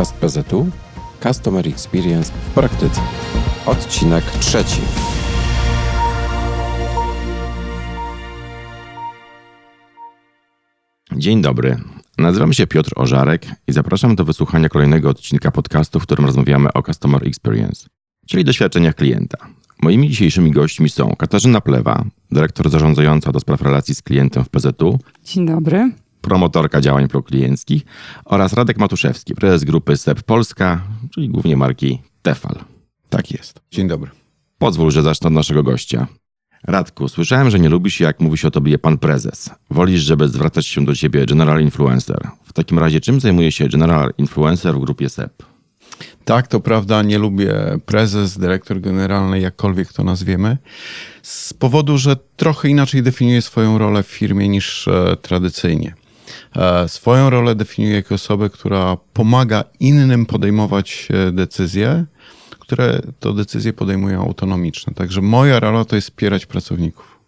Podcast PZU Customer Experience w praktyce. Odcinek trzeci. Dzień dobry. Nazywam się Piotr Ożarek i zapraszam do wysłuchania kolejnego odcinka podcastu, w którym rozmawiamy o Customer Experience, czyli doświadczeniach klienta. Moimi dzisiejszymi gośćmi są Katarzyna Plewa, dyrektor zarządzająca do spraw relacji z klientem w PZU. Dzień dobry promotorka działań proklienckich oraz Radek Matuszewski, prezes grupy SEP Polska, czyli głównie marki Tefal. Tak jest. Dzień dobry. Pozwól, że zacznę od naszego gościa. Radku, słyszałem, że nie lubisz jak mówi się o tobie pan prezes. Wolisz, żeby zwracać się do ciebie general influencer. W takim razie czym zajmuje się general influencer w grupie SEP? Tak, to prawda, nie lubię prezes, dyrektor generalny, jakkolwiek to nazwiemy, z powodu, że trochę inaczej definiuję swoją rolę w firmie niż e, tradycyjnie. E, swoją rolę definiuję jako osobę, która pomaga innym podejmować e, decyzje, które to decyzje podejmują autonomiczne. Także moja rola to jest wspierać pracowników.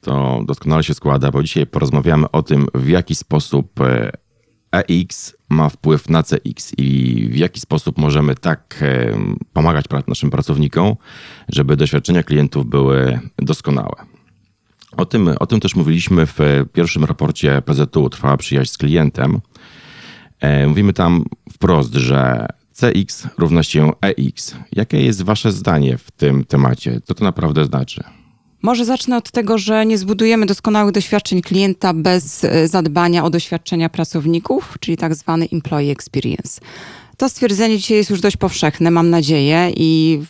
To doskonale się składa, bo dzisiaj porozmawiamy o tym, w jaki sposób EX ma wpływ na CX i w jaki sposób możemy tak pomagać naszym pracownikom, żeby doświadczenia klientów były doskonałe. O tym, o tym też mówiliśmy w pierwszym raporcie PZU Trwała przyjaźń z klientem. E, mówimy tam wprost, że CX równa się EX. Jakie jest Wasze zdanie w tym temacie? Co to naprawdę znaczy? Może zacznę od tego, że nie zbudujemy doskonałych doświadczeń klienta bez e, zadbania o doświadczenia pracowników, czyli tak zwany employee experience. To stwierdzenie dzisiaj jest już dość powszechne, mam nadzieję, i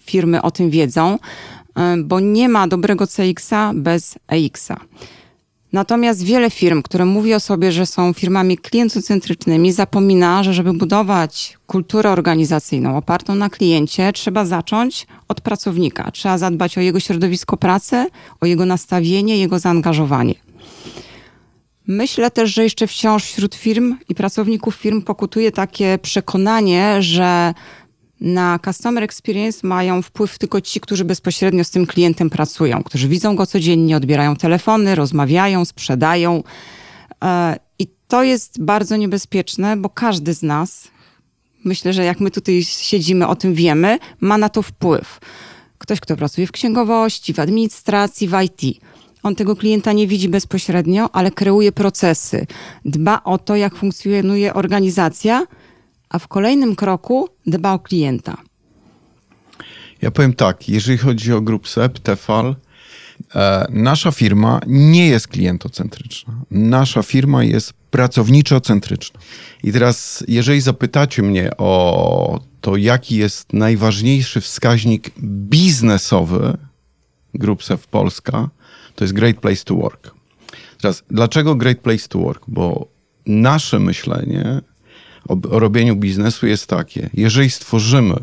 firmy o tym wiedzą, bo nie ma dobrego CX-a bez EX-a. Natomiast wiele firm, które mówi o sobie, że są firmami klientocentrycznymi, zapomina, że żeby budować kulturę organizacyjną opartą na kliencie, trzeba zacząć od pracownika. Trzeba zadbać o jego środowisko pracy, o jego nastawienie, jego zaangażowanie. Myślę też, że jeszcze wciąż wśród firm i pracowników firm pokutuje takie przekonanie, że na customer experience mają wpływ tylko ci, którzy bezpośrednio z tym klientem pracują, którzy widzą go codziennie, odbierają telefony, rozmawiają, sprzedają. E, I to jest bardzo niebezpieczne, bo każdy z nas, myślę, że jak my tutaj siedzimy, o tym wiemy, ma na to wpływ. Ktoś, kto pracuje w księgowości, w administracji, w IT. On tego klienta nie widzi bezpośrednio, ale kreuje procesy, dba o to, jak funkcjonuje organizacja a w kolejnym kroku dba o klienta. Ja powiem tak, jeżeli chodzi o Grup SEP, Tefal, e, nasza firma nie jest klientocentryczna. Nasza firma jest pracowniczo-centryczna. I teraz, jeżeli zapytacie mnie o to, jaki jest najważniejszy wskaźnik biznesowy Grup SEP Polska, to jest Great Place to Work. Teraz, dlaczego Great Place to Work? Bo nasze myślenie o, o robieniu biznesu jest takie. Jeżeli stworzymy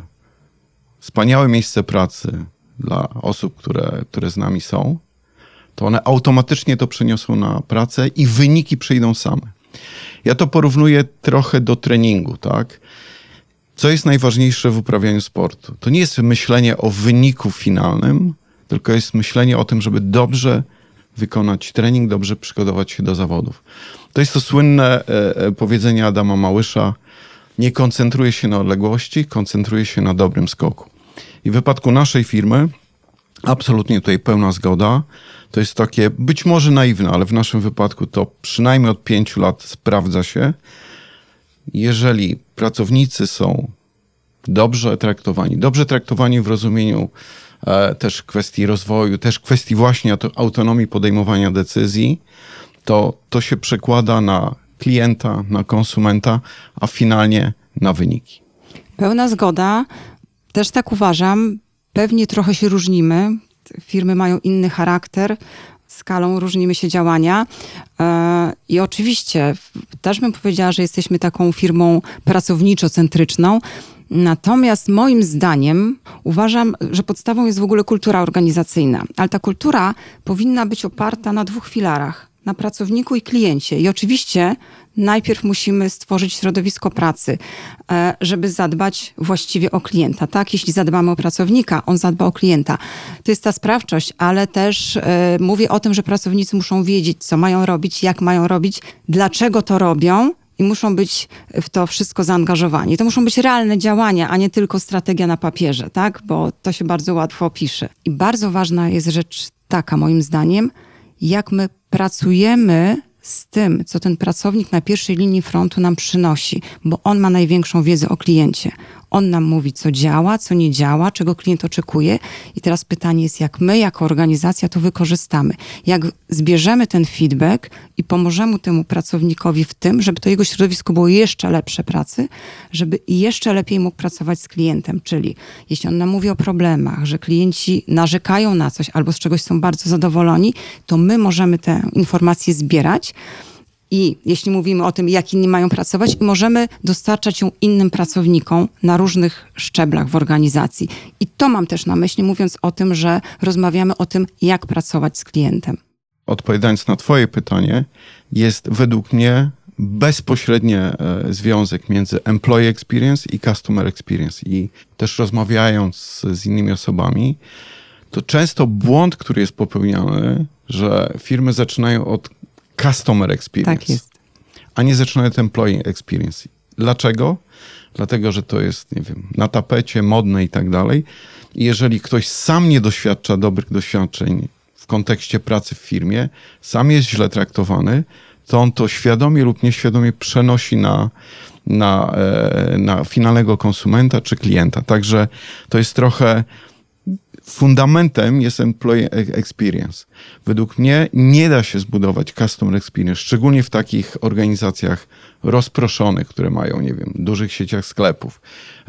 wspaniałe miejsce pracy dla osób, które, które z nami są, to one automatycznie to przeniosą na pracę i wyniki przyjdą same. Ja to porównuję trochę do treningu, tak? Co jest najważniejsze w uprawianiu sportu? To nie jest myślenie o wyniku finalnym, tylko jest myślenie o tym, żeby dobrze wykonać trening, dobrze przygotować się do zawodów. To jest to słynne e, e, powiedzenie Adama Małysza: nie koncentruje się na odległości, koncentruje się na dobrym skoku. I w wypadku naszej firmy, absolutnie tutaj pełna zgoda. To jest takie być może naiwne, ale w naszym wypadku to przynajmniej od pięciu lat sprawdza się. Jeżeli pracownicy są dobrze traktowani, dobrze traktowani w rozumieniu e, też kwestii rozwoju, też kwestii właśnie autonomii podejmowania decyzji, to to się przekłada na klienta, na konsumenta, a finalnie na wyniki. Pełna zgoda. Też tak uważam. Pewnie trochę się różnimy. Firmy mają inny charakter, skalą różnimy się działania. E, I oczywiście też bym powiedziała, że jesteśmy taką firmą pracowniczo-centryczną. Natomiast moim zdaniem uważam, że podstawą jest w ogóle kultura organizacyjna, ale ta kultura powinna być oparta na dwóch filarach na pracowniku i kliencie. I oczywiście najpierw musimy stworzyć środowisko pracy, e, żeby zadbać właściwie o klienta. Tak, jeśli zadbamy o pracownika, on zadba o klienta. To jest ta sprawczość, ale też e, mówię o tym, że pracownicy muszą wiedzieć, co mają robić, jak mają robić, dlaczego to robią i muszą być w to wszystko zaangażowani. To muszą być realne działania, a nie tylko strategia na papierze, tak? Bo to się bardzo łatwo opisze. I bardzo ważna jest rzecz taka, moim zdaniem, jak my pracujemy z tym, co ten pracownik na pierwszej linii frontu nam przynosi, bo on ma największą wiedzę o kliencie. On nam mówi, co działa, co nie działa, czego klient oczekuje. I teraz pytanie jest, jak my, jako organizacja, to wykorzystamy. Jak zbierzemy ten feedback i pomożemy temu pracownikowi w tym, żeby to jego środowisko było jeszcze lepsze pracy, żeby jeszcze lepiej mógł pracować z klientem. Czyli jeśli on nam mówi o problemach, że klienci narzekają na coś albo z czegoś są bardzo zadowoleni, to my możemy te informacje zbierać i jeśli mówimy o tym, jak inni mają pracować, możemy dostarczać ją innym pracownikom na różnych szczeblach w organizacji. I to mam też na myśli, mówiąc o tym, że rozmawiamy o tym, jak pracować z klientem. Odpowiadając na Twoje pytanie, jest według mnie bezpośredni e, związek między employee experience i customer experience. I też rozmawiając z innymi osobami, to często błąd, który jest popełniany, że firmy zaczynają od customer experience. Tak jest. A nie zaczynają od employee experience. Dlaczego? Dlatego, że to jest, nie wiem, na tapecie, modne i tak dalej. I jeżeli ktoś sam nie doświadcza dobrych doświadczeń w kontekście pracy w firmie, sam jest źle traktowany, to on to świadomie lub nieświadomie przenosi na, na, e, na finalnego konsumenta czy klienta. Także to jest trochę fundamentem jest employee experience. Według mnie nie da się zbudować customer experience, szczególnie w takich organizacjach rozproszonych, które mają, nie wiem, dużych sieciach sklepów,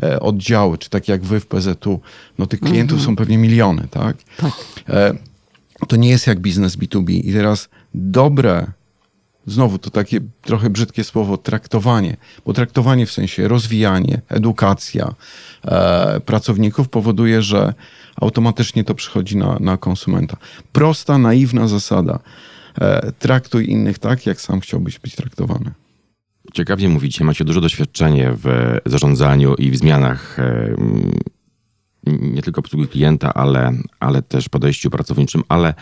e, oddziały, czy tak jak wy w PZU, no tych klientów mhm. są pewnie miliony, tak? tak. E, to nie jest jak biznes B2B. I teraz dobre Znowu to takie trochę brzydkie słowo traktowanie, bo traktowanie w sensie rozwijanie, edukacja e, pracowników powoduje, że automatycznie to przychodzi na, na konsumenta. Prosta, naiwna zasada. E, traktuj innych tak, jak sam chciałbyś być traktowany. Ciekawie mówicie, macie duże doświadczenie w zarządzaniu i w zmianach e, nie tylko obsługi klienta, ale, ale też podejściu pracowniczym, ale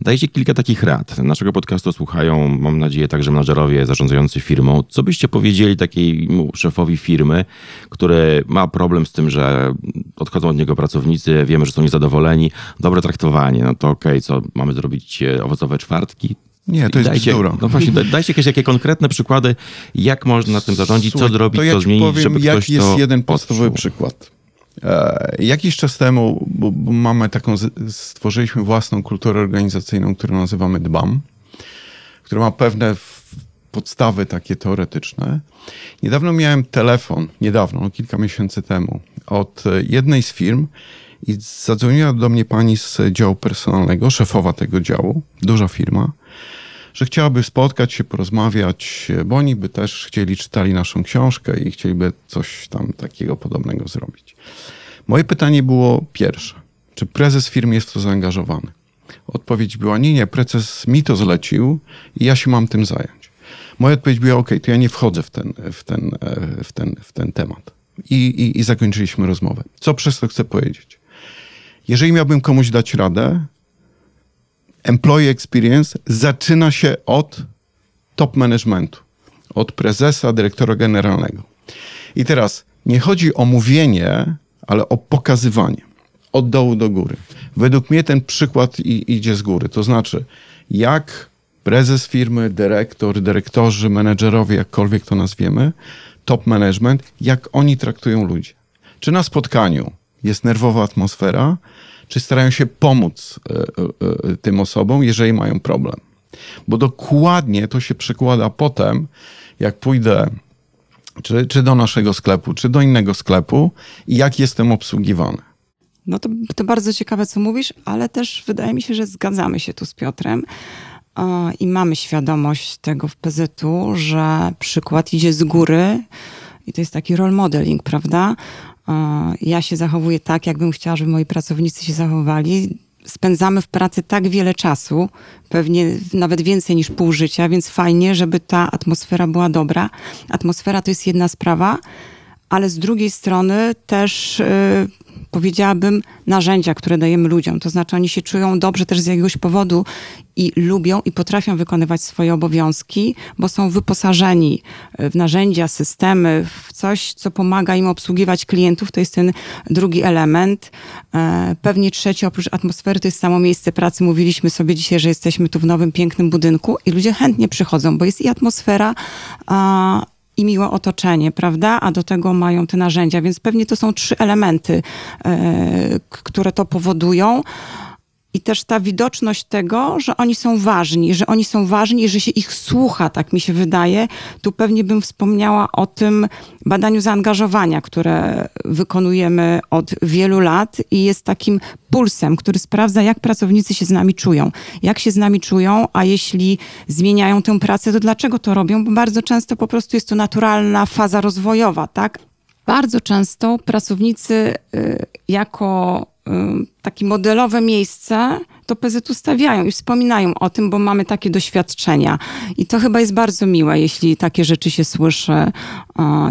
dajcie kilka takich rad. Naszego podcastu słuchają, mam nadzieję, także menadżerowie zarządzający firmą. Co byście powiedzieli takiemu szefowi firmy, który ma problem z tym, że odchodzą od niego pracownicy, wiemy, że są niezadowoleni, dobre traktowanie, no to okej, okay, co mamy zrobić, e, owocowe czwartki? Nie, to jest dajcie, bzdura. No właśnie, dajcie jakieś jakie konkretne przykłady, jak można tym zarządzić, Słuchaj, co zrobić, ja co zmienić, powiem, żeby jak ktoś jest to jeden podstawowy przykład. E, jakiś czas temu, bo, bo mamy taką, stworzyliśmy własną kulturę organizacyjną, którą nazywamy DBAM, która ma pewne podstawy takie teoretyczne. Niedawno miałem telefon, niedawno, no kilka miesięcy temu, od jednej z firm i zadzwoniła do mnie pani z działu personalnego, szefowa tego działu, duża firma, że chciałaby spotkać się, porozmawiać, bo oni by też chcieli, czytali naszą książkę i chcieliby coś tam takiego podobnego zrobić. Moje pytanie było pierwsze. Czy prezes firmy jest w to zaangażowany? Odpowiedź była, nie, nie, prezes mi to zlecił i ja się mam tym zająć. Moja odpowiedź była, ok, to ja nie wchodzę w ten, w ten, e, w ten, w ten temat. I, i, I zakończyliśmy rozmowę. Co przez to chcę powiedzieć? Jeżeli miałbym komuś dać radę, employee experience zaczyna się od top managementu, od prezesa, dyrektora generalnego. I teraz nie chodzi o mówienie, ale o pokazywanie od dołu do góry. Według mnie ten przykład i, idzie z góry. To znaczy, jak prezes firmy, dyrektor, dyrektorzy, menedżerowie, jakkolwiek to nazwiemy, top management, jak oni traktują ludzi. Czy na spotkaniu jest nerwowa atmosfera, czy starają się pomóc y, y, y, tym osobom, jeżeli mają problem. Bo dokładnie to się przekłada potem, jak pójdę czy, czy do naszego sklepu, czy do innego sklepu i jak jestem obsługiwany. No to, to bardzo ciekawe, co mówisz, ale też wydaje mi się, że zgadzamy się tu z Piotrem i mamy świadomość tego w PZU, że przykład idzie z góry i to jest taki role modeling, prawda? Ja się zachowuję tak, jakbym chciała, żeby moi pracownicy się zachowali spędzamy w pracy tak wiele czasu, pewnie nawet więcej niż pół życia, więc fajnie, żeby ta atmosfera była dobra. Atmosfera to jest jedna sprawa, ale z drugiej strony też yy, powiedziałabym narzędzia, które dajemy ludziom. To znaczy oni się czują dobrze też z jakiegoś powodu i lubią i potrafią wykonywać swoje obowiązki, bo są wyposażeni w narzędzia, systemy, w coś, co pomaga im obsługiwać klientów. To jest ten drugi element. E, pewnie trzeci, oprócz atmosfery, to jest samo miejsce pracy. Mówiliśmy sobie dzisiaj, że jesteśmy tu w nowym, pięknym budynku i ludzie chętnie przychodzą, bo jest i atmosfera, i miłe otoczenie, prawda? A do tego mają te narzędzia, więc pewnie to są trzy elementy, e, które to powodują. I też ta widoczność tego, że oni są ważni, że oni są ważni i że się ich słucha, tak mi się wydaje. Tu pewnie bym wspomniała o tym badaniu zaangażowania, które wykonujemy od wielu lat i jest takim pulsem, który sprawdza, jak pracownicy się z nami czują. Jak się z nami czują, a jeśli zmieniają tę pracę, to dlaczego to robią? Bo bardzo często po prostu jest to naturalna faza rozwojowa, tak? Bardzo często pracownicy y, jako takie modelowe miejsce, to PZU stawiają i wspominają o tym, bo mamy takie doświadczenia. I to chyba jest bardzo miłe, jeśli takie rzeczy się słyszy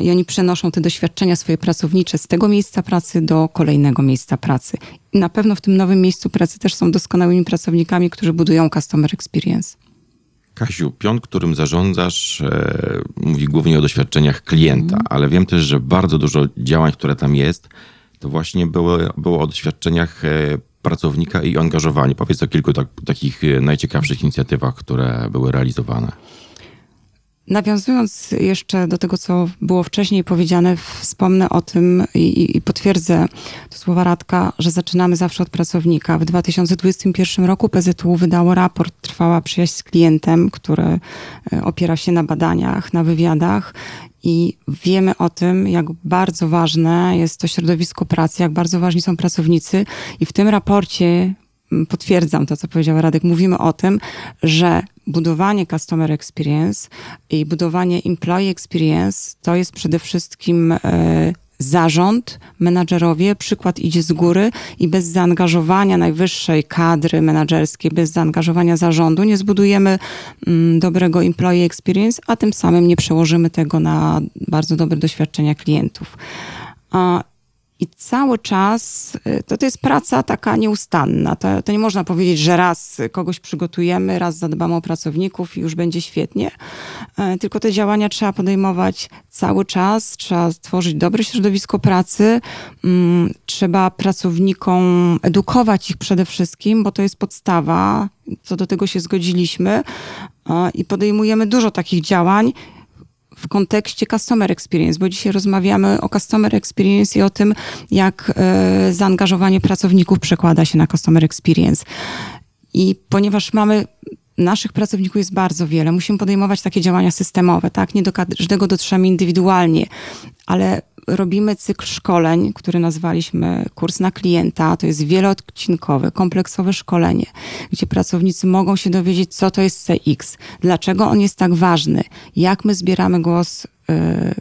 i oni przenoszą te doświadczenia swoje pracownicze z tego miejsca pracy do kolejnego miejsca pracy. I na pewno w tym nowym miejscu pracy też są doskonałymi pracownikami, którzy budują customer experience. Kasiu, pion, którym zarządzasz, e, mówi głównie o doświadczeniach klienta, mm. ale wiem też, że bardzo dużo działań, które tam jest, to właśnie było, było o doświadczeniach e, pracownika i angażowaniu. Powiedz o kilku tak, takich e, najciekawszych inicjatywach, które były realizowane. Nawiązując jeszcze do tego, co było wcześniej powiedziane, wspomnę o tym i, i, potwierdzę to słowa Radka, że zaczynamy zawsze od pracownika. W 2021 roku PZU wydało raport Trwała przyjaźń z klientem, który e, opiera się na badaniach, na wywiadach i wiemy o tym, jak bardzo ważne jest to środowisko pracy, jak bardzo ważni są pracownicy. I w tym raporcie mm, potwierdzam to, co powiedział Radek. Mówimy o tym, że budowanie customer experience i budowanie employee experience to jest przede wszystkim e, zarząd, menadżerowie, przykład idzie z góry i bez zaangażowania najwyższej kadry menadżerskiej, bez zaangażowania zarządu nie zbudujemy mm, dobrego employee experience, a tym samym nie przełożymy tego na bardzo dobre doświadczenia klientów. A i cały czas y, to, to jest praca taka nieustanna. To, to nie można powiedzieć, że raz kogoś przygotujemy, raz zadbamy o pracowników i już będzie świetnie. E, tylko te działania trzeba podejmować cały czas. Trzeba stworzyć dobre środowisko pracy. Mm, trzeba pracownikom edukować ich przede wszystkim, bo to jest podstawa. Co do tego się zgodziliśmy i podejmujemy dużo takich działań w kontekście customer experience, bo dzisiaj rozmawiamy o customer experience i o tym, jak e, zaangażowanie pracowników przekłada się na customer experience. I ponieważ mamy naszych pracowników jest bardzo wiele. Musimy podejmować takie działania systemowe, tak? Nie do każdego dotrzemy indywidualnie, ale robimy cykl szkoleń, który nazwaliśmy kurs na klienta. To jest wieloodcinkowe, kompleksowe szkolenie, gdzie pracownicy mogą się dowiedzieć, co to jest CX, dlaczego on jest tak ważny, jak my zbieramy głos y,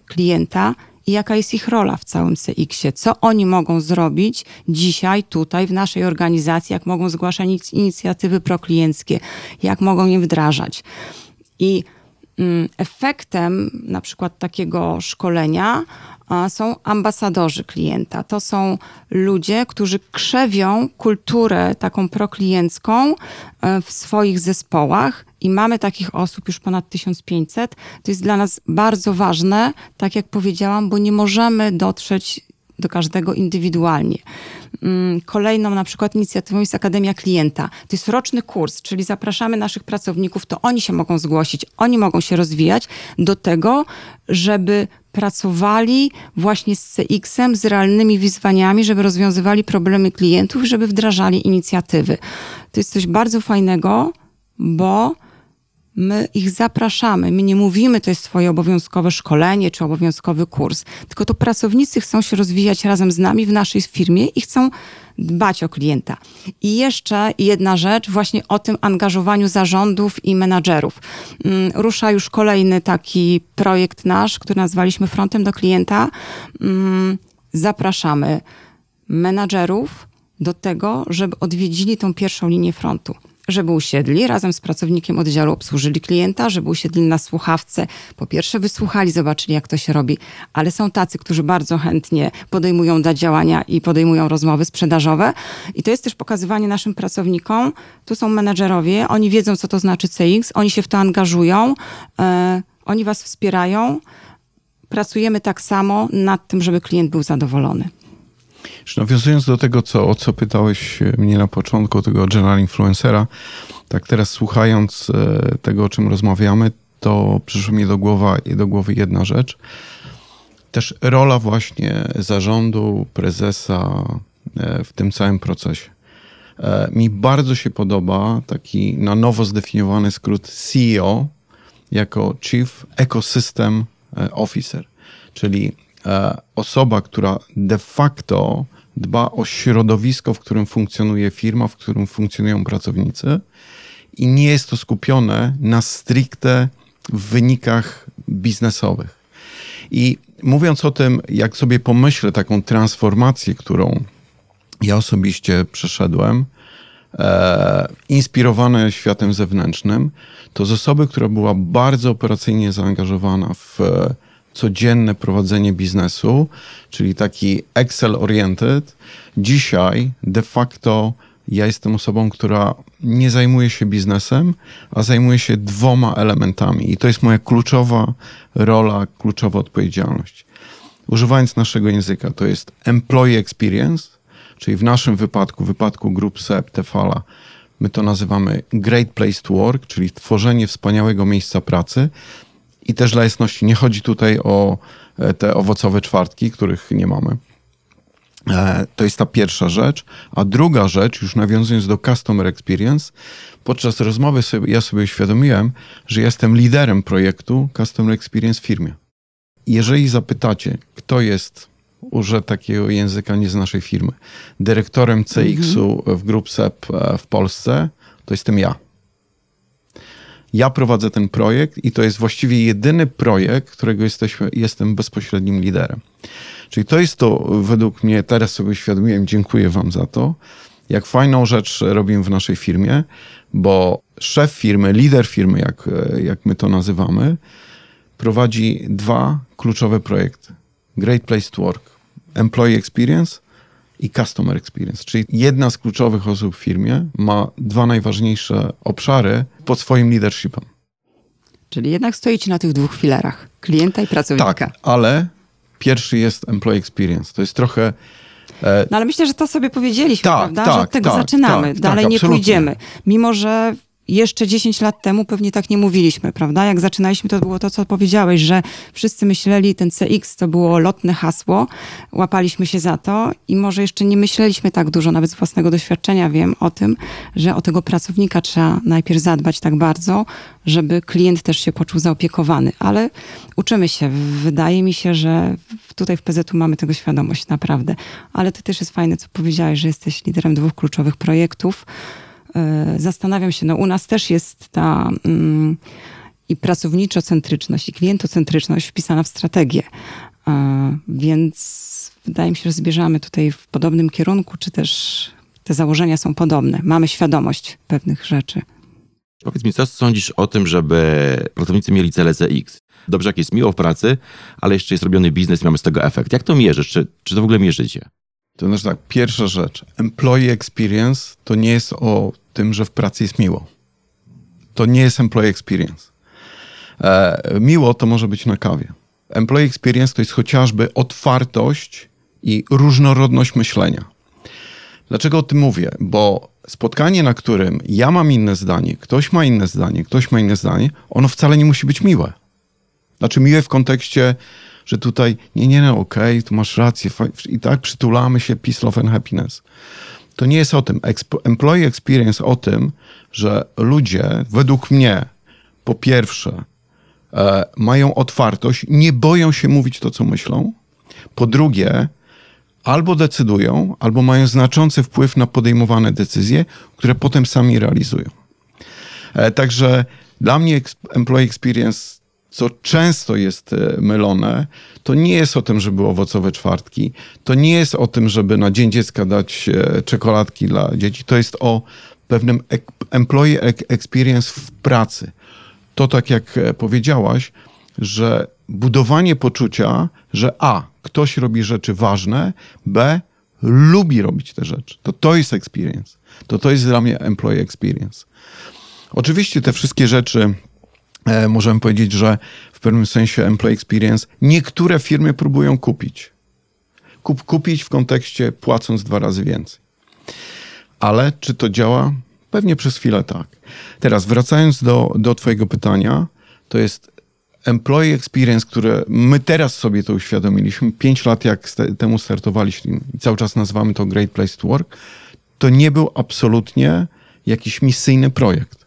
klienta i jaka jest ich rola w całym CX-ie, co oni mogą zrobić dzisiaj, tutaj, w naszej organizacji, jak mogą zgłaszać inicjatywy proklienckie, jak mogą je wdrażać. I mm, efektem na przykład takiego szkolenia są ambasadorzy klienta. To są ludzie, którzy krzewią kulturę taką prokliencką e, w swoich zespołach i mamy takich osób już ponad 1500. To jest dla nas bardzo ważne, tak jak powiedziałam, bo nie możemy dotrzeć do każdego indywidualnie. Mm, kolejną na przykład inicjatywą jest Akademia Klienta. To jest roczny kurs, czyli zapraszamy naszych pracowników, to oni się mogą zgłosić, oni mogą się rozwijać do tego, żeby pracowali właśnie z CX-em, z realnymi wyzwaniami, żeby rozwiązywali problemy klientów, żeby wdrażali inicjatywy. To jest coś bardzo fajnego, bo my ich zapraszamy. My nie mówimy, to jest Twoje obowiązkowe szkolenie czy obowiązkowy kurs, tylko to pracownicy chcą się rozwijać razem z nami w naszej firmie i chcą dbać o klienta. I jeszcze jedna rzecz, właśnie o tym angażowaniu zarządów i menadżerów. Mm, rusza już kolejny taki projekt nasz, który nazwaliśmy Frontem do klienta. Mm, zapraszamy menadżerów do tego, żeby odwiedzili tą pierwszą linię frontu żeby usiedli razem z pracownikiem oddziału, obsłużyli klienta, żeby usiedli na słuchawce. Po pierwsze wysłuchali, zobaczyli jak to się robi, ale są tacy, którzy bardzo chętnie podejmują da działania i podejmują rozmowy sprzedażowe. I to jest też pokazywanie naszym pracownikom, tu są menedżerowie, oni wiedzą co to znaczy CX, oni się w to angażują, e, oni was wspierają. Pracujemy tak samo nad tym, żeby klient był zadowolony. Nawiązując do tego, co, o co pytałeś mnie na początku, tego general influencera, tak teraz słuchając e, tego, o czym rozmawiamy, to przyszła mi do, głowa, do głowy jedna rzecz. Też rola właśnie zarządu, prezesa e, w tym całym procesie. E, mi bardzo się podoba taki na nowo zdefiniowany skrót CEO jako Chief Ecosystem Officer, czyli osoba, która de facto dba o środowisko, w którym funkcjonuje firma, w którym funkcjonują pracownicy i nie jest to skupione na stricte wynikach biznesowych. I mówiąc o tym, jak sobie pomyślę taką transformację, którą ja osobiście przeszedłem, e, światem zewnętrznym, to z osoby, która była bardzo operacyjnie zaangażowana w codzienne prowadzenie biznesu, czyli taki Excel-oriented. Dzisiaj de facto ja jestem osobą, która nie zajmuje się biznesem, a zajmuje się dwoma elementami. I to jest moja kluczowa rola, kluczowa odpowiedzialność. Używając naszego języka, to jest employee experience, czyli w naszym wypadku, w wypadku grup SEP, Tefala, my to nazywamy great place to work, czyli tworzenie wspaniałego miejsca pracy. I też dla jasności, nie chodzi tutaj o e, te owocowe czwartki, których nie mamy. E, to jest ta pierwsza rzecz. A druga rzecz, już nawiązując do Customer Experience, podczas rozmowy sobie, ja sobie uświadomiłem, że jestem liderem projektu Customer Experience w firmie. Jeżeli zapytacie, kto jest, użę takiego języka nie z naszej firmy, dyrektorem CX-u mhm. w Group SEP e, w Polsce, to jestem ja. Ja prowadzę ten projekt i to jest właściwie jedyny projekt, którego jesteśmy, jestem bezpośrednim liderem. Czyli to jest to, według mnie, teraz sobie uświadomiłem, dziękuję Wam za to, jak fajną rzecz robimy w naszej firmie, bo szef firmy, lider firmy, jak, jak my to nazywamy, prowadzi dwa kluczowe projekty: Great Place to Work, Employee Experience i Customer Experience. Czyli jedna z kluczowych osób w firmie ma dwa najważniejsze obszary pod swoim leadershipem. Czyli jednak stoicie na tych dwóch filarach, klienta i pracownika. Tak, ale pierwszy jest Employee Experience. To jest trochę... E... No ale myślę, że to sobie powiedzieliśmy, tak, prawda? Tak, że od tego tak, zaczynamy. Tak, Dalej tak, nie pójdziemy. Mimo, że jeszcze 10 lat temu pewnie tak nie mówiliśmy, prawda? Jak zaczynaliśmy, to było to, co powiedziałeś, że wszyscy myśleli, ten CX to było lotne hasło, łapaliśmy się za to i może jeszcze nie myśleliśmy tak dużo, nawet z własnego doświadczenia wiem o tym, że o tego pracownika trzeba najpierw zadbać tak bardzo, żeby klient też się poczuł zaopiekowany. Ale uczymy się. Wydaje mi się, że tutaj w PZU mamy tego świadomość, naprawdę. Ale to też jest fajne, co powiedziałeś, że jesteś liderem dwóch kluczowych projektów zastanawiam się, no u nas też jest ta mm, i pracowniczo-centryczność, i klientocentryczność wpisana w strategię. E, więc wydaje mi się, że zbierzamy tutaj w podobnym kierunku, czy też te założenia są podobne. Mamy świadomość pewnych rzeczy. Powiedz mi, co sądzisz o tym, żeby pracownicy mieli cele CX? Dobrze, jak jest miło w pracy, ale jeszcze jest robiony biznes i mamy z tego efekt. Jak to mierzysz? Czy, czy to w ogóle mierzycie? To znaczy tak, pierwsza rzecz. Employee experience to nie jest o tym, że w pracy jest miło. To nie jest employee experience. E, miło to może być na kawie. Employee experience to jest chociażby otwartość i różnorodność myślenia. Dlaczego o tym mówię? Bo spotkanie, na którym ja mam inne zdanie, ktoś ma inne zdanie, ktoś ma inne zdanie, ono wcale nie musi być miłe. Znaczy miłe w kontekście że tutaj nie, nie, no okej, okay, tu masz rację i tak przytulamy się peace, love and happiness. To nie jest o tym. Employee experience o tym, że ludzie według mnie po pierwsze e, mają otwartość, nie boją się mówić to, co myślą. Po drugie, albo decydują, albo mają znaczący wpływ na podejmowane decyzje, które potem sami realizują. E, także dla mnie employee experience co często jest e, mylone, to nie jest o tym, żeby owocowe czwartki, to nie jest o tym, żeby na Dzień Dziecka dać e, czekoladki dla dzieci, to jest o pewnym employee experience w pracy. To tak jak e, powiedziałaś, że budowanie poczucia, że A, ktoś robi rzeczy ważne, B, lubi robić te rzeczy. To to jest experience. To to jest dla mnie employee experience. Oczywiście te wszystkie rzeczy możemy powiedzieć, że w pewnym sensie employee experience niektóre firmy próbują kupić. Kup, kupić w kontekście płacąc dwa razy więcej. Ale czy to działa? Pewnie przez chwilę tak. Teraz wracając do, do Twojego pytania, to jest employee experience, które my teraz sobie to uświadomiliśmy, pięć lat jak temu startowaliśmy i cały czas nazywamy to Great Place to Work, to nie był absolutnie jakiś misyjny projekt.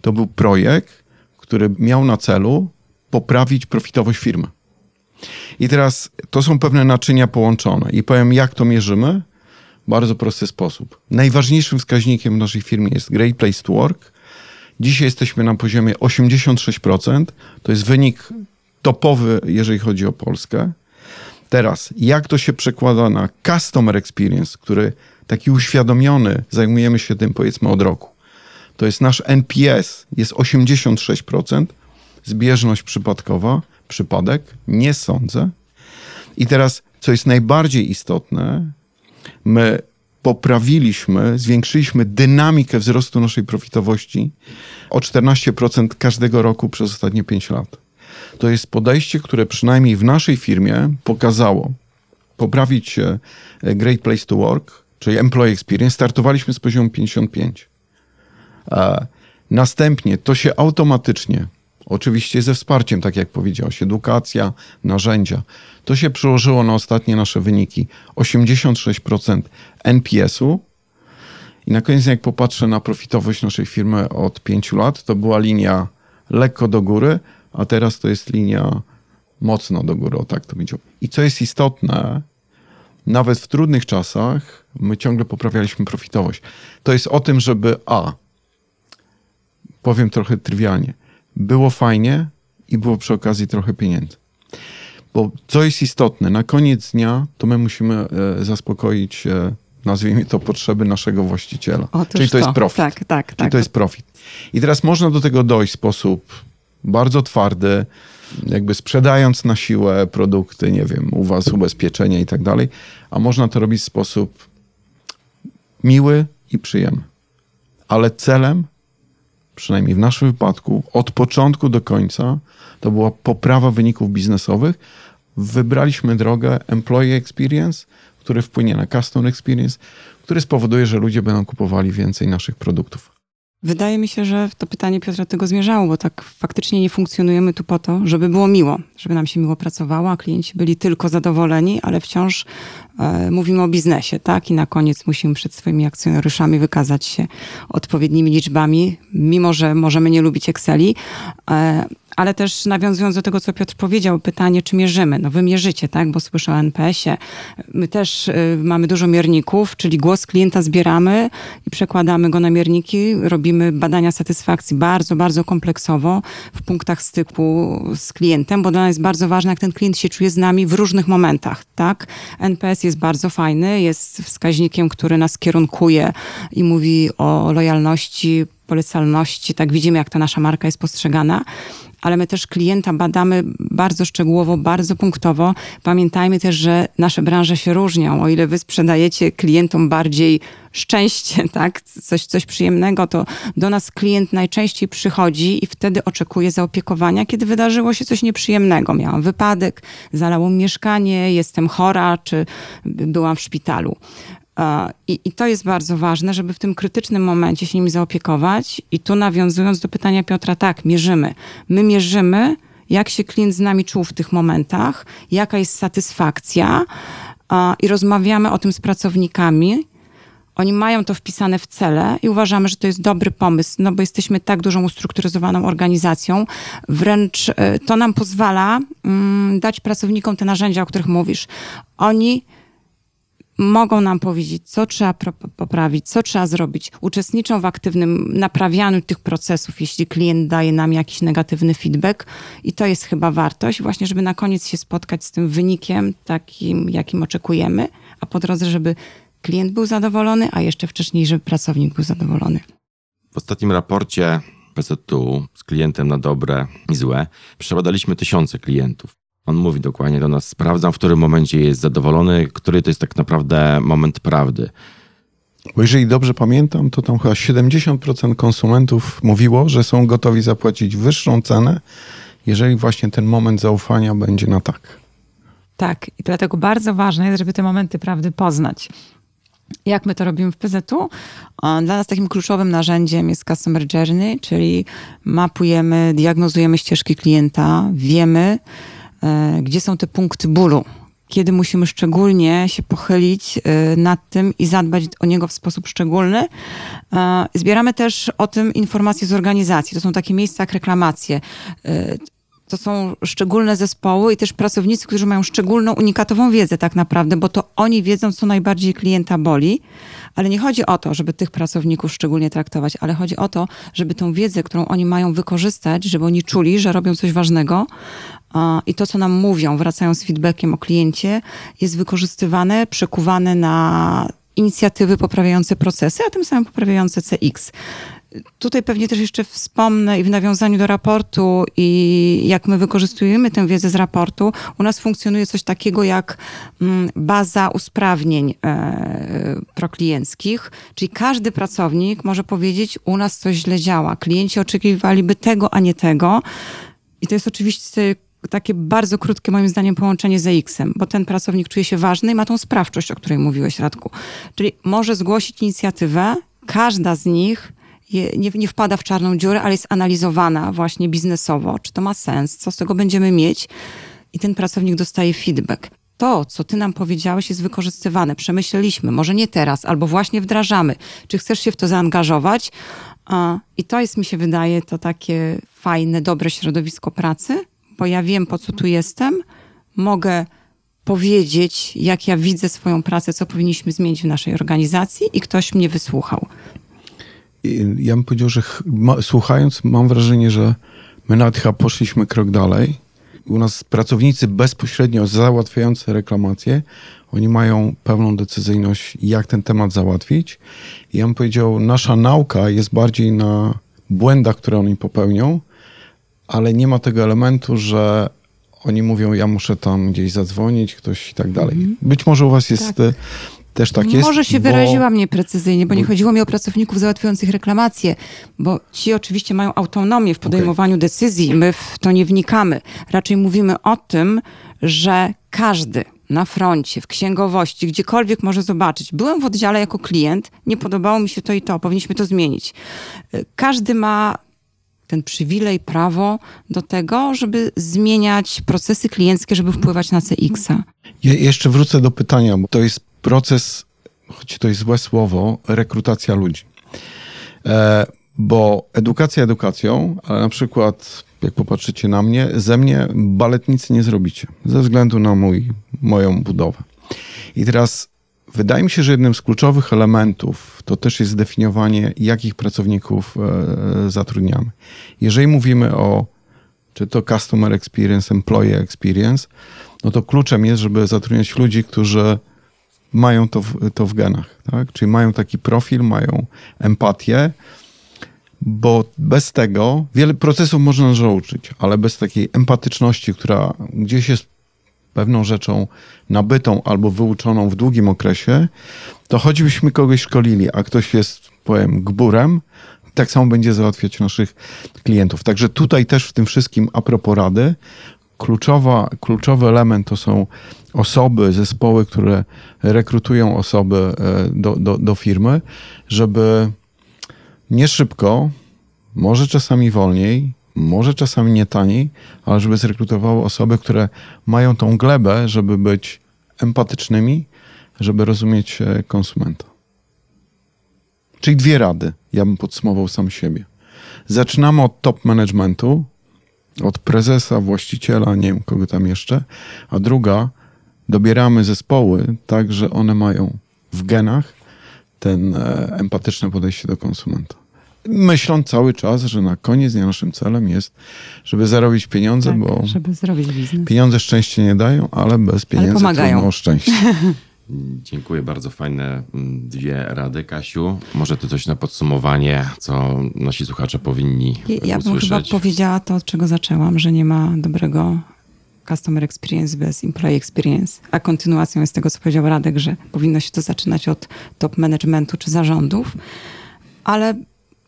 To był projekt, który miał na celu poprawić profitowość firmy. I teraz to są pewne naczynia połączone i powiem, jak to mierzymy. Bardzo prosty sposób. Najważniejszym wskaźnikiem w naszej firmie jest Great Place to Work. Dzisiaj jesteśmy na poziomie 86%. To jest wynik topowy, jeżeli chodzi o Polskę. Teraz, jak to się przekłada na customer experience, który taki uświadomiony, zajmujemy się tym powiedzmy od roku. To jest nasz NPS, jest 86%, zbieżność przypadkowa, przypadek, nie sądzę. I teraz, co jest najbardziej istotne, my poprawiliśmy, zwiększyliśmy dynamikę wzrostu naszej profitowości o 14% każdego roku przez ostatnie 5 lat. To jest podejście, które przynajmniej w naszej firmie pokazało poprawić e, Great Place to Work, czyli Employee Experience. Startowaliśmy z poziomu 55. Następnie to się automatycznie Oczywiście ze wsparciem, tak jak powiedziałeś, edukacja, narzędzia. To się przełożyło na ostatnie nasze wyniki. 86% NPS-u. I na koniec, jak popatrzę na profitowość naszej firmy od 5 lat, to była linia lekko do góry, a teraz to jest linia mocno do góry, o tak to będzie. I co jest istotne, nawet w trudnych czasach my ciągle poprawialiśmy profitowość. To jest o tym, żeby A, powiem trochę trywialnie, było fajnie i było przy okazji trochę pieniędzy. Bo co jest istotne, na koniec dnia to my musimy e, zaspokoić, e, nazwijmy to, potrzeby naszego właściciela. Otóż Czyli to, to jest profit. Tak, tak, Czyli tak. to jest profit. I teraz można do tego dojść w sposób bardzo twardy, jakby sprzedając na siłę produkty, nie wiem, u was ubezpieczenia i tak dalej, a można to robić w sposób miły i przyjemny. Ale celem przynajmniej w naszym wypadku, od początku do końca, to była poprawa wyników biznesowych. Wybraliśmy drogę employee experience, który wpłynie na customer experience, który spowoduje, że ludzie będą kupowali więcej naszych produktów. Wydaje mi się, że to pytanie Piotra tego zmierzało, bo tak faktycznie nie funkcjonujemy tu po to, żeby było miło, żeby nam się miło pracowało, a klienci byli tylko zadowoleni, ale wciąż e, mówimy o biznesie, tak? I na koniec musimy przed swoimi akcjonariuszami wykazać się odpowiednimi liczbami, mimo że możemy nie lubić Exceli. E, ale też nawiązując do tego, co Piotr powiedział, pytanie, czy mierzymy? No wy mierzycie, tak? Bo słyszę o NPS-ie. My też y, mamy dużo mierników, czyli głos klienta zbieramy i przekładamy go na mierniki. Robimy badania satysfakcji bardzo, bardzo kompleksowo w punktach styku z klientem, bo dla nas jest bardzo ważne, jak ten klient się czuje z nami w różnych momentach, tak? NPS jest bardzo fajny, jest wskaźnikiem, który nas kierunkuje i mówi o lojalności, polecalności, tak widzimy, jak ta nasza marka jest postrzegana ale my też klienta badamy bardzo szczegółowo, bardzo punktowo. Pamiętajmy też, że nasze branże się różnią. O ile wy sprzedajecie klientom bardziej szczęście, tak, coś, coś przyjemnego, to do nas klient najczęściej przychodzi i wtedy oczekuje zaopiekowania, kiedy wydarzyło się coś nieprzyjemnego. Miałam wypadek, zalało mieszkanie, jestem chora, czy byłam w szpitalu. I, I, to jest bardzo ważne, żeby w tym krytycznym momencie się nimi zaopiekować. I tu nawiązując do pytania Piotra, tak, mierzymy. My mierzymy, jak się klient z nami czuł w tych momentach, jaka jest satysfakcja i rozmawiamy o tym z pracownikami. Oni mają to wpisane w cele i uważamy, że to jest dobry pomysł, no bo jesteśmy tak dużą ustrukturyzowaną organizacją. Wręcz e, to nam pozwala mm, dać pracownikom te narzędzia, o których mówisz. Oni mogą nam powiedzieć, co trzeba poprawić, co trzeba zrobić. Uczestniczą w aktywnym naprawianiu tych procesów, jeśli klient daje nam jakiś negatywny feedback. I to jest chyba wartość, właśnie, żeby na koniec się spotkać z tym wynikiem takim, jakim oczekujemy, a po drodze, żeby klient był zadowolony, a jeszcze wcześniej, żeby pracownik był zadowolony. W ostatnim raporcie PZU z klientem na dobre i złe przebadaliśmy tysiące klientów. On mówi dokładnie do nas, sprawdzam, w którym momencie jest zadowolony, który to jest tak naprawdę moment prawdy. Bo jeżeli dobrze pamiętam, to tam chyba 70% konsumentów mówiło, że są gotowi zapłacić wyższą cenę, jeżeli właśnie ten moment zaufania będzie na tak. Tak, i dlatego bardzo ważne jest, żeby te momenty prawdy poznać. Jak my to robimy w PZU? Dla nas takim kluczowym narzędziem jest Customer Journey, czyli mapujemy, diagnozujemy ścieżki klienta, wiemy, gdzie są te punkty bólu, kiedy musimy szczególnie się pochylić e, nad tym i zadbać o niego w sposób szczególny. E, zbieramy też o tym informacje z organizacji. To są takie miejsca jak reklamacje to są szczególne zespoły i też pracownicy, którzy mają szczególną, unikatową wiedzę tak naprawdę, bo to oni wiedzą, co najbardziej klienta boli. Ale nie chodzi o to, żeby tych pracowników szczególnie traktować, ale chodzi o to, żeby tą wiedzę, którą oni mają wykorzystać, żeby oni czuli, że robią coś ważnego i to, co nam mówią, wracają z feedbackiem o kliencie, jest wykorzystywane, przekuwane na inicjatywy poprawiające procesy, a tym samym poprawiające CX. Tutaj pewnie też jeszcze wspomnę i w nawiązaniu do raportu i jak my wykorzystujemy tę wiedzę z raportu, u nas funkcjonuje coś takiego jak mm, baza usprawnień e, proklienckich, czyli każdy pracownik może powiedzieć, u nas coś źle działa, klienci oczekiwaliby tego, a nie tego. I to jest oczywiście takie bardzo krótkie moim zdaniem połączenie z EX-em, bo ten pracownik czuje się ważny i ma tą sprawczość, o której mówiłeś Radku. Czyli może zgłosić inicjatywę, każda z nich nie, nie wpada w czarną dziurę, ale jest analizowana właśnie biznesowo, czy to ma sens, co z tego będziemy mieć i ten pracownik dostaje feedback. To, co ty nam powiedziałeś, jest wykorzystywane. Przemyśleliśmy, może nie teraz, albo właśnie wdrażamy. Czy chcesz się w to zaangażować? I to jest, mi się wydaje, to takie fajne, dobre środowisko pracy, bo ja wiem, po co tu jestem, mogę powiedzieć, jak ja widzę swoją pracę, co powinniśmy zmienić w naszej organizacji i ktoś mnie wysłuchał ja bym powiedział, że ma, słuchając, mam wrażenie, że my nawet chyba poszliśmy krok dalej. U nas pracownicy bezpośrednio załatwiający reklamacje, oni mają pełną decyzyjność, jak ten temat załatwić. I ja bym powiedział, nasza nauka jest bardziej na błędach, które oni popełnią, ale nie ma tego elementu, że oni mówią, ja muszę tam gdzieś zadzwonić, ktoś i tak dalej. Mhm. Być może u was jest tak też tak jest. Może się bo... wyraziłam nieprecyzyjnie, bo nie chodziło mi o pracowników załatwiających reklamacje, bo ci oczywiście mają autonomię w podejmowaniu okay. decyzji, my w to nie wnikamy. Raczej mówimy o tym, że każdy na froncie, w księgowości, gdziekolwiek może zobaczyć. Byłem w oddziale jako klient, nie podobało mi się to i to, powinniśmy to zmienić. Każdy ma ten przywilej, prawo do tego, żeby zmieniać procesy klienckie, żeby wpływać na CX-a. Ja jeszcze wrócę do pytania, bo to jest proces, choć to jest złe słowo, rekrutacja ludzi. E, bo edukacja edukacją, ale na przykład, jak popatrzycie na mnie, ze mnie baletnicy nie zrobicie, ze względu na mój, moją budowę. I teraz wydaje mi się, że jednym z kluczowych elementów to też jest zdefiniowanie, jakich pracowników e, zatrudniamy. Jeżeli mówimy o czy to customer experience, employee experience, no to kluczem jest, żeby zatrudniać ludzi, którzy mają to w, to w genach, tak? Czyli mają taki profil, mają empatię, bo bez tego wiele procesów można nauczyć, ale bez takiej empatyczności, która gdzieś jest pewną rzeczą nabytą albo wyuczoną w długim okresie, to choćbyśmy kogoś szkolili, a ktoś jest, powiem, gburem, tak samo będzie załatwiać naszych klientów. Także tutaj też w tym wszystkim a propos rady, kluczowa, kluczowy element to są osoby, zespoły, które rekrutują osoby e, do, do, do firmy, żeby nie szybko, może czasami wolniej, może czasami nie taniej, ale żeby zrekrutowały osoby, które mają tą glebę, żeby być empatycznymi, żeby rozumieć e, konsumenta. Czyli dwie rady, ja bym podsumował sam siebie. Zaczynamy od top managementu, od prezesa, właściciela, nie wiem kogo tam jeszcze, a druga, dobieramy zespoły tak, że one mają w genach ten e, empatyczne podejście do konsumenta. Myśląc cały czas, że na koniec dnia naszym celem jest, żeby zarobić pieniądze, tak, bo żeby zrobić biznes. pieniądze szczęście nie dają, ale bez pieniędzy ale trudno o szczęście. Dziękuję bardzo. Fajne mm, dwie rady, Kasiu. Może ty coś na podsumowanie, co nasi słuchacze powinni Ja bym usłyszeć? chyba powiedziała to, od czego zaczęłam, że nie ma dobrego customer experience bez employee experience. A kontynuacją jest tego, co powiedział Radek, że powinno się to zaczynać od top managementu czy zarządów. Ale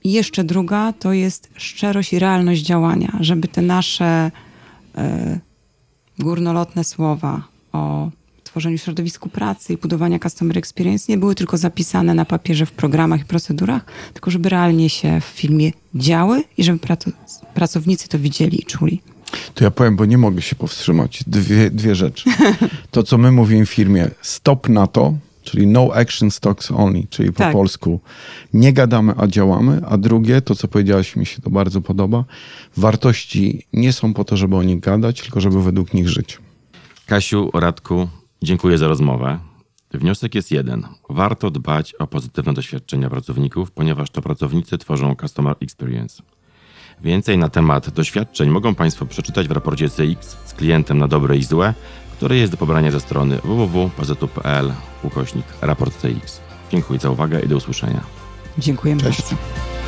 jeszcze druga to jest szczerość i realność działania, żeby te nasze e, górnolotne słowa o tworzeniu środowisku pracy i budowania customer experience nie były tylko zapisane na papierze w programach i procedurach, tylko żeby realnie się w filmie działy i żeby pracownicy to widzieli i czuli. To ja powiem, bo nie mogę się powstrzymać. Dwie, dwie rzeczy. To, co my mówimy w firmie, stop na to, czyli no action stocks only, czyli po Tak. polsku nie gadamy, a działamy. A drugie, to co powiedziałaś, mi się to bardzo podoba. Wartości nie są po to, żeby o nich gadać, tylko żeby według nich żyć. Kasiu, Radku, dziękuję za rozmowę. Wniosek jest jeden. Warto dbać o pozytywne doświadczenia pracowników, ponieważ to pracownicy tworzą Customer Experience. Więcej na temat doświadczeń mogą Państwo przeczytać w raporcie CX z klientem na dobre i złe, który jest do pobrania ze strony www.paztu.pl ukośnik raport CX. Dziękuję za uwagę i do usłyszenia. Dziękujemy Cześć. bardzo.